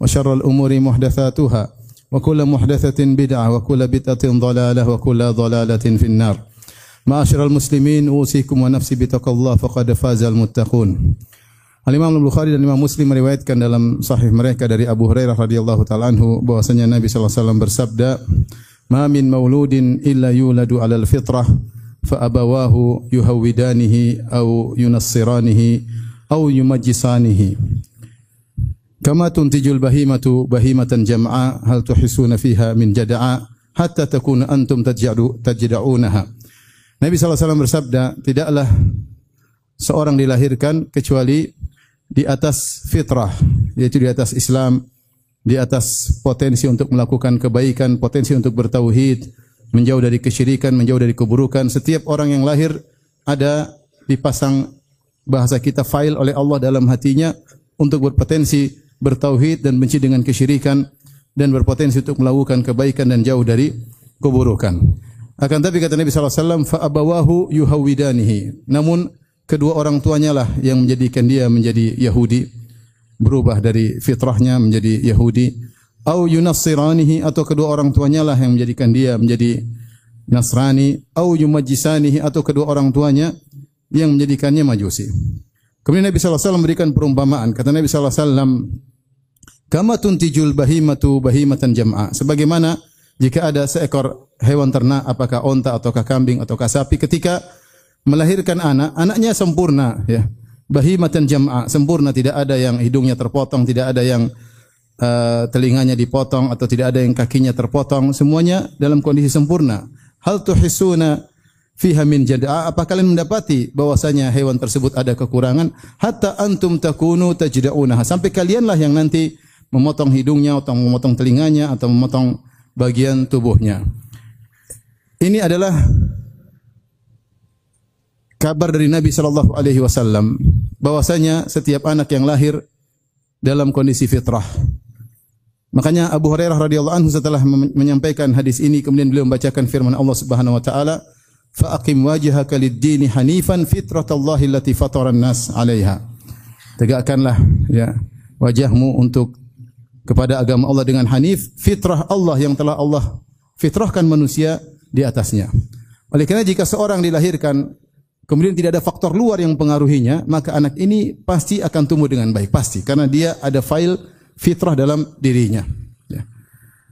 وشر الأمور محدثاتها وكل محدثة بدعة وكل بدعة ضلالة وكل ضلالة في النار معاشر المسلمين أوصيكم ونفسي بتقوى الله فقد فاز المتقون Al-Imam Al-Bukhari dan Imam Muslim meriwayatkan dalam sahih mereka dari Abu Hurairah radhiyallahu taala anhu bahwasanya Nabi sallallahu alaihi wasallam bersabda, "Ma min mauludin illa yuladu 'alal fitrah fa abawahu yuhawidanihi aw yunassiranihi aw yumajjisanihi." Kama tuntijul bahimatu bahimatan jam'a hal tuhisuna fiha min jada'a hatta takuna antum taj'adu tajda'unaha. Nabi wasallam bersabda, tidaklah seorang dilahirkan kecuali di atas fitrah, yaitu di atas Islam, di atas potensi untuk melakukan kebaikan, potensi untuk bertauhid, menjauh dari kesyirikan, menjauh dari keburukan. Setiap orang yang lahir ada dipasang bahasa kita file oleh Allah dalam hatinya untuk berpotensi bertauhid dan benci dengan kesyirikan dan berpotensi untuk melakukan kebaikan dan jauh dari keburukan. Akan tapi kata Nabi. Namun kedua orang tuanya lah yang menjadikan dia menjadi Yahudi, berubah dari fitrahnya menjadi Yahudi. Au yunassiranihi atau kedua orang tuanya lah yang menjadikan dia menjadi Nasrani. Au yumajisanihi atau kedua orang tuanya yang menjadikannya Majusi. Kemudian Nabi SAW memberikan perumpamaan. Kata Nabi SAW, Kama tuntijul bahimatu bahimatan jam'a. Sebagaimana jika ada seekor hewan ternak, apakah onta ataukah kambing ataukah sapi, ketika melahirkan anak, anaknya sempurna ya. Bahimatan jam'a, sempurna tidak ada yang hidungnya terpotong, tidak ada yang uh, telinganya dipotong atau tidak ada yang kakinya terpotong, semuanya dalam kondisi sempurna. Hal tuhisuna fiha min jada'a, apa kalian mendapati bahwasanya hewan tersebut ada kekurangan hatta antum takunu tajda'unaha sampai kalianlah yang nanti memotong hidungnya atau memotong telinganya atau memotong bagian tubuhnya. Ini adalah kabar dari Nabi sallallahu alaihi wasallam bahwasanya setiap anak yang lahir dalam kondisi fitrah. Makanya Abu Hurairah radhiyallahu anhu setelah menyampaikan hadis ini kemudian beliau membacakan firman Allah Subhanahu wa taala, "Fa wajhaka lid-dini hanifan fitratallahi allati fatara nas 'alaiha." Tegakkanlah ya wajahmu untuk kepada agama Allah dengan hanif, fitrah Allah yang telah Allah fitrahkan manusia di atasnya. Oleh karena jika seorang dilahirkan kemudian tidak ada faktor luar yang mempengaruhinya, maka anak ini pasti akan tumbuh dengan baik, pasti karena dia ada file fitrah dalam dirinya. Ya.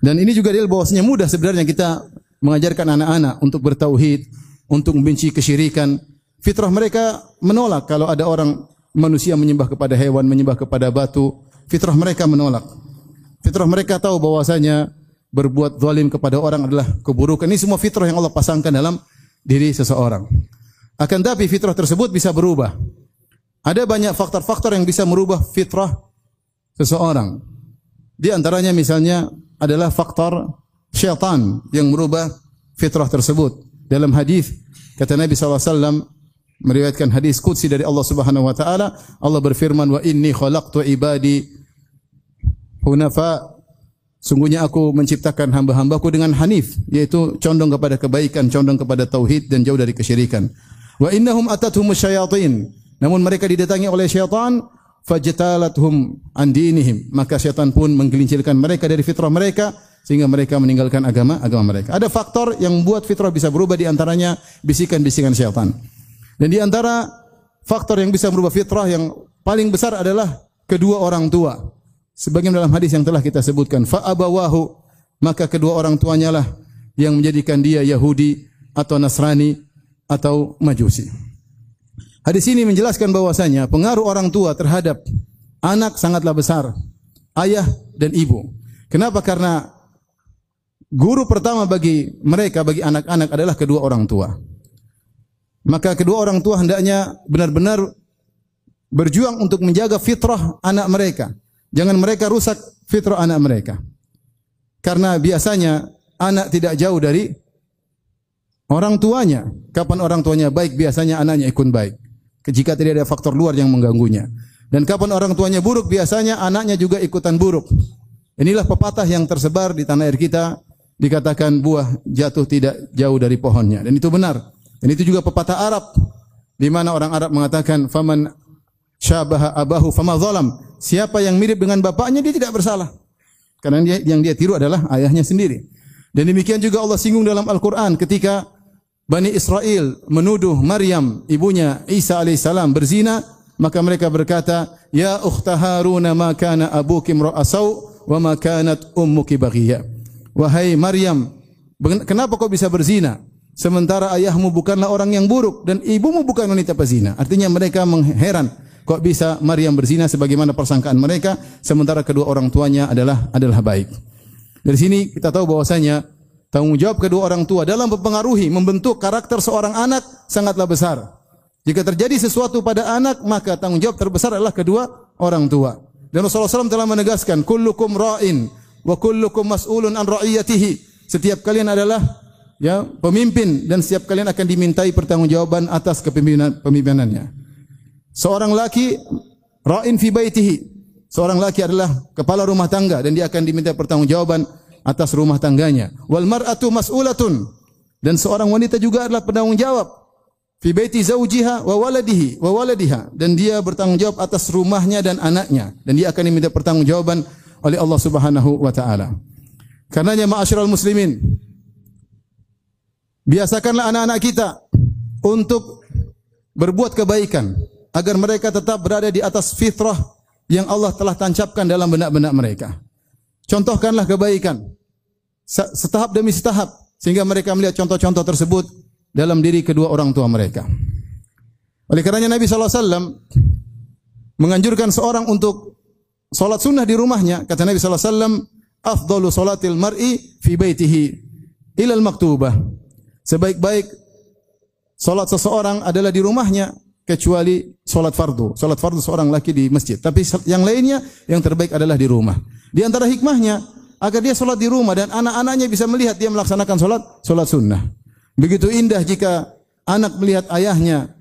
Dan ini juga dia bahwasanya mudah sebenarnya kita mengajarkan anak-anak untuk bertauhid, untuk membenci kesyirikan. Fitrah mereka menolak kalau ada orang manusia menyembah kepada hewan, menyembah kepada batu. Fitrah mereka menolak. Fitrah mereka tahu bahwasanya berbuat zalim kepada orang adalah keburukan. Ini semua fitrah yang Allah pasangkan dalam diri seseorang. Akan tapi fitrah tersebut bisa berubah. Ada banyak faktor-faktor yang bisa merubah fitrah seseorang. Di antaranya misalnya adalah faktor syaitan yang merubah fitrah tersebut. Dalam hadis kata Nabi SAW meriwayatkan hadis qudsi dari Allah Subhanahu wa taala, Allah berfirman wa inni khalaqtu ibadi hunafa Sungguhnya aku menciptakan hamba-hambaku dengan hanif, yaitu condong kepada kebaikan, condong kepada tauhid dan jauh dari kesyirikan. Wa innahum atathum syayatin. Namun mereka didatangi oleh syaitan, fajtalathum an dinihim. Maka syaitan pun menggelincirkan mereka dari fitrah mereka sehingga mereka meninggalkan agama agama mereka. Ada faktor yang membuat fitrah bisa berubah di antaranya bisikan-bisikan syaitan. Dan di antara faktor yang bisa merubah fitrah yang paling besar adalah kedua orang tua. Sebagian dalam hadis yang telah kita sebutkan, fa abawahu maka kedua orang tuanya lah yang menjadikan dia Yahudi atau Nasrani atau Majusi. Hadis ini menjelaskan bahwasanya pengaruh orang tua terhadap anak sangatlah besar, ayah dan ibu. Kenapa? Karena guru pertama bagi mereka bagi anak-anak adalah kedua orang tua. Maka kedua orang tua hendaknya benar-benar berjuang untuk menjaga fitrah anak mereka. Jangan mereka rusak fitrah anak mereka. Karena biasanya anak tidak jauh dari orang tuanya. Kapan orang tuanya baik, biasanya anaknya ikut baik. Jika tidak ada faktor luar yang mengganggunya. Dan kapan orang tuanya buruk, biasanya anaknya juga ikutan buruk. Inilah pepatah yang tersebar di tanah air kita. Dikatakan buah jatuh tidak jauh dari pohonnya. Dan itu benar. Dan itu juga pepatah Arab. Di mana orang Arab mengatakan, Faman syabaha abahu fama zalam. Siapa yang mirip dengan bapaknya, dia tidak bersalah. Karena dia, yang dia tiru adalah ayahnya sendiri. Dan demikian juga Allah singgung dalam Al-Quran ketika Bani Israel menuduh Maryam, ibunya Isa alaihissalam berzina, maka mereka berkata, Ya ukhta Harun ma kana abuki ra'asau wa ma kanat ummuki baghiyya. Wahai Maryam, kenapa kau bisa berzina? Sementara ayahmu bukanlah orang yang buruk dan ibumu bukan wanita pezina. Artinya mereka mengheran Kok bisa Maryam berzina sebagaimana persangkaan mereka sementara kedua orang tuanya adalah adalah baik. Dari sini kita tahu bahwasanya tanggung jawab kedua orang tua dalam mempengaruhi membentuk karakter seorang anak sangatlah besar. Jika terjadi sesuatu pada anak, maka tanggung jawab terbesar adalah kedua orang tua. Dan Rasulullah SAW telah menegaskan, kullukum ra'in wa kullukum mas'ulun an ra'iyatihi. Setiap kalian adalah ya pemimpin dan setiap kalian akan dimintai pertanggungjawaban atas kepemimpinan pemimpinannya. Seorang laki ra'in fi baitihi. Seorang laki adalah kepala rumah tangga dan dia akan diminta pertanggungjawaban atas rumah tangganya. Wal mar'atu mas'ulatun. Dan seorang wanita juga adalah penanggung jawab fi baiti zaujiha wa waladihi wa waladiha dan dia bertanggung jawab atas rumahnya dan anaknya dan dia akan diminta pertanggungjawaban oleh Allah Subhanahu wa taala. Karenanya ma'asyiral muslimin biasakanlah anak-anak kita untuk berbuat kebaikan agar mereka tetap berada di atas fitrah yang Allah telah tancapkan dalam benak-benak mereka. Contohkanlah kebaikan setahap demi setahap sehingga mereka melihat contoh-contoh tersebut dalam diri kedua orang tua mereka. Oleh karenanya Nabi SAW menganjurkan seorang untuk solat sunnah di rumahnya. Kata Nabi SAW, afdalu salatil mar'i fi baitihi ilal maktubah. Sebaik-baik solat seseorang adalah di rumahnya kecuali solat fardu. Solat fardu seorang laki di masjid. Tapi yang lainnya yang terbaik adalah di rumah. Di antara hikmahnya agar dia solat di rumah dan anak-anaknya bisa melihat dia melaksanakan solat solat sunnah. Begitu indah jika anak melihat ayahnya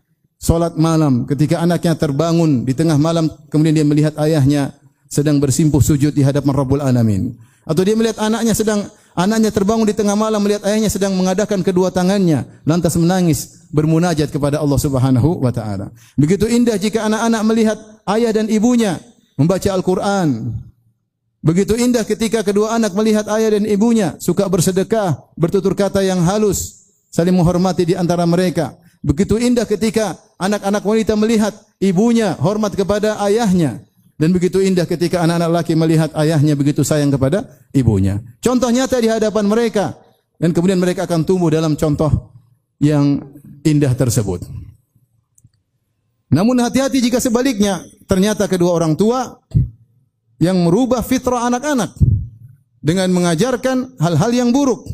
solat malam ketika anaknya terbangun di tengah malam kemudian dia melihat ayahnya sedang bersimpuh sujud di hadapan Rabbul Alamin. Atau dia melihat anaknya sedang anaknya terbangun di tengah malam melihat ayahnya sedang mengadakan kedua tangannya lantas menangis bermunajat kepada Allah Subhanahu wa taala. Begitu indah jika anak-anak melihat ayah dan ibunya membaca Al-Qur'an. Begitu indah ketika kedua anak melihat ayah dan ibunya suka bersedekah, bertutur kata yang halus, saling menghormati di antara mereka. Begitu indah ketika anak-anak wanita melihat ibunya hormat kepada ayahnya. Dan begitu indah ketika anak-anak laki melihat ayahnya begitu sayang kepada ibunya. Contoh nyata di hadapan mereka. Dan kemudian mereka akan tumbuh dalam contoh yang indah tersebut. Namun hati-hati jika sebaliknya ternyata kedua orang tua yang merubah fitrah anak-anak dengan mengajarkan hal-hal yang buruk.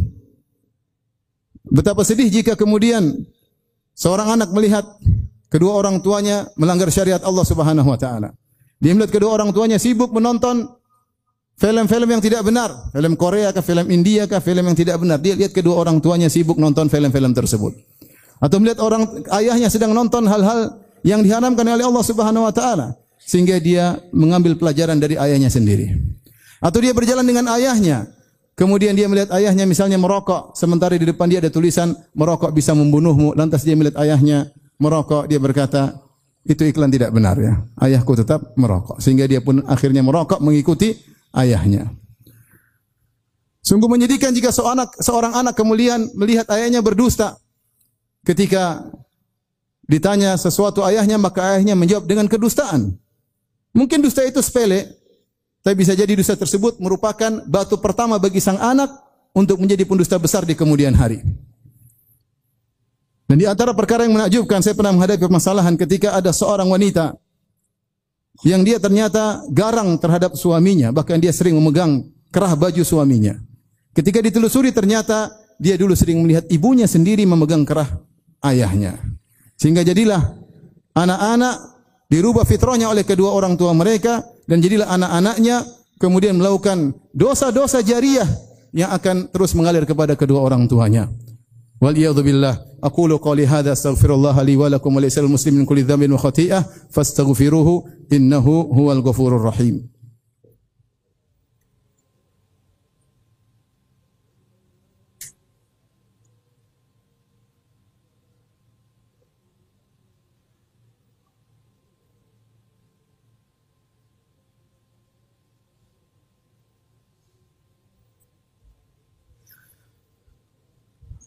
Betapa sedih jika kemudian seorang anak melihat kedua orang tuanya melanggar syariat Allah Subhanahu wa taala. Dia melihat kedua orang tuanya sibuk menonton film-film yang tidak benar, film Korea kah, film India kah, film yang tidak benar. Dia lihat kedua orang tuanya sibuk nonton film-film tersebut. Atau melihat orang ayahnya sedang nonton hal-hal yang diharamkan oleh Allah Subhanahu wa taala sehingga dia mengambil pelajaran dari ayahnya sendiri. Atau dia berjalan dengan ayahnya, kemudian dia melihat ayahnya misalnya merokok, sementara di depan dia ada tulisan merokok bisa membunuhmu, lantas dia melihat ayahnya merokok, dia berkata, itu iklan tidak benar ya. Ayahku tetap merokok sehingga dia pun akhirnya merokok mengikuti ayahnya. Sungguh menyedihkan jika seorang anak, seorang anak kemudian melihat ayahnya berdusta. Ketika ditanya sesuatu ayahnya maka ayahnya menjawab dengan kedustaan. Mungkin dusta itu sepele, tapi bisa jadi dusta tersebut merupakan batu pertama bagi sang anak untuk menjadi pendusta besar di kemudian hari. Dan di antara perkara yang menakjubkan, saya pernah menghadapi permasalahan ketika ada seorang wanita yang dia ternyata garang terhadap suaminya, bahkan dia sering memegang kerah baju suaminya. Ketika ditelusuri ternyata dia dulu sering melihat ibunya sendiri memegang kerah ayahnya. Sehingga jadilah anak-anak dirubah fitrahnya oleh kedua orang tua mereka dan jadilah anak-anaknya kemudian melakukan dosa-dosa jariah yang akan terus mengalir kepada kedua orang tuanya. Wal billah. Aqulu qali hadza astaghfirullah li wa lakum wa lisal muslimin kulli dhanbin wa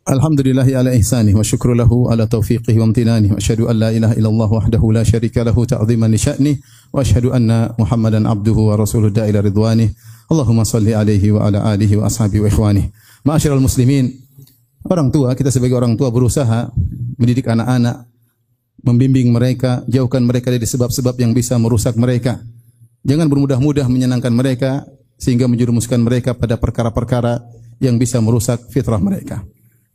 Alhamdulillahi ala ihsanih wa syukru lahu ala taufiqih wa amtinanih wa asyhadu an la ilaha illallah wahdahu la syarika lahu ta'dhiman li wa asyhadu anna Muhammadan abduhu wa rasuluh da'ila ridwanih Allahumma salli alaihi wa ala alihi wa ashabihi wa ikhwanih Ma'asyiral muslimin orang tua kita sebagai orang tua berusaha mendidik anak-anak membimbing mereka jauhkan mereka dari sebab-sebab yang bisa merusak mereka. Jangan bermudah-mudah menyenangkan mereka sehingga menjurumuskan mereka pada perkara-perkara yang bisa merusak fitrah mereka.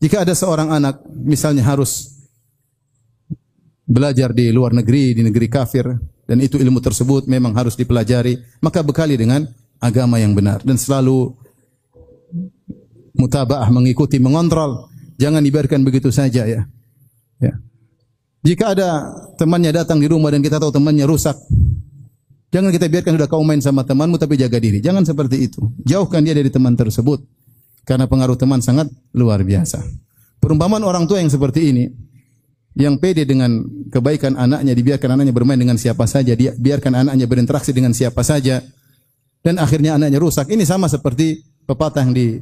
Jika ada seorang anak misalnya harus belajar di luar negeri, di negeri kafir dan itu ilmu tersebut memang harus dipelajari, maka bekali dengan agama yang benar dan selalu mutabaah mengikuti, mengontrol. Jangan dibiarkan begitu saja ya. Ya. Jika ada temannya datang di rumah dan kita tahu temannya rusak, jangan kita biarkan sudah kau main sama temanmu tapi jaga diri. Jangan seperti itu. Jauhkan dia dari teman tersebut. Karena pengaruh teman sangat luar biasa. Perumpamaan orang tua yang seperti ini, yang pede dengan kebaikan anaknya, dibiarkan anaknya bermain dengan siapa saja, dia biarkan anaknya berinteraksi dengan siapa saja, dan akhirnya anaknya rusak. Ini sama seperti pepatah yang di,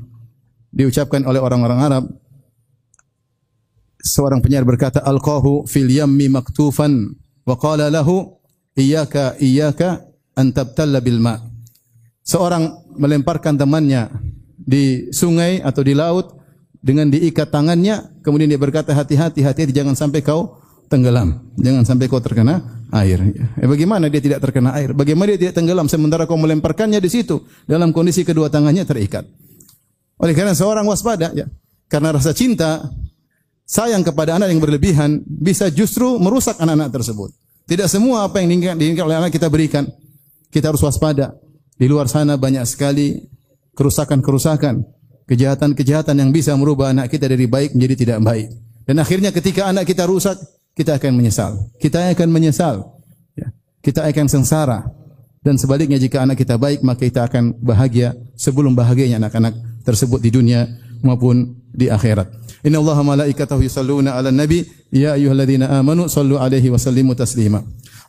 diucapkan oleh orang-orang Arab. Seorang penyair berkata, Alqahu fil yammi maktufan, wa qala lahu, Iyaka, iyaka, antabtalla bil ma' seorang melemparkan temannya di sungai atau di laut dengan diikat tangannya, kemudian dia berkata hati-hati, hati-hati jangan sampai kau tenggelam, jangan sampai kau terkena air. Eh, bagaimana dia tidak terkena air? Bagaimana dia tidak tenggelam sementara kau melemparkannya di situ dalam kondisi kedua tangannya terikat? Oleh karena seorang waspada, ya, karena rasa cinta, sayang kepada anak yang berlebihan bisa justru merusak anak-anak tersebut. Tidak semua apa yang diinginkan oleh anak kita berikan. Kita harus waspada. Di luar sana banyak sekali kerusakan-kerusakan, kejahatan-kejahatan yang bisa merubah anak kita dari baik menjadi tidak baik. Dan akhirnya ketika anak kita rusak, kita akan menyesal. Kita akan menyesal. Ya. Kita akan sengsara. Dan sebaliknya jika anak kita baik, maka kita akan bahagia sebelum bahagianya anak-anak tersebut di dunia maupun di akhirat. Inna Allah malaikatahu yusalluna ala nabi ya ayyuhalladzina amanu sallu alaihi wa sallimu taslima.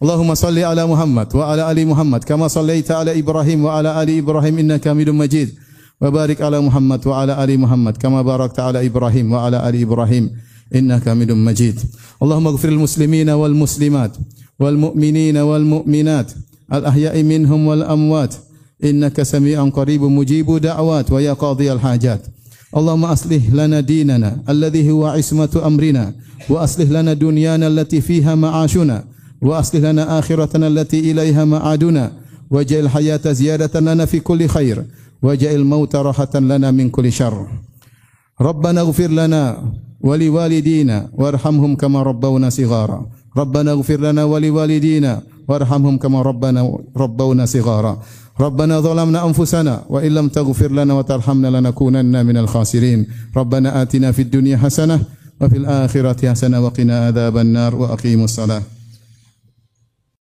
اللهم صل على محمد وعلى ال محمد كما صليت على ابراهيم وعلى ال ابراهيم انك حميد مجيد وبارك على محمد وعلى ال محمد كما باركت على ابراهيم وعلى ال ابراهيم انك حميد مجيد اللهم اغفر المسلمين والمسلمات والمؤمنين والمؤمنات الاحياء منهم والاموات انك سميع قريب مجيب دعوات ويا قاضي الحاجات اللهم اصلح لنا ديننا الذي هو عصمه امرنا واصلح لنا دنيانا التي فيها معاشنا وأصلح لنا آخرتنا التي إليها معادنا. واجعل الحياة زيادة لنا في كل خير. واجعل الموت راحة لنا من كل شر. ربنا اغفر لنا ولوالدينا وارحمهم كما ربونا صغارا. ربنا اغفر لنا ولوالدينا وارحمهم كما ربنا ربونا صغارا. ربنا ظلمنا أنفسنا وإن لم تغفر لنا وترحمنا لنكونن من الخاسرين. ربنا آتنا في الدنيا حسنة وفي الآخرة حسنة وقنا عذاب النار وأقيموا الصلاة.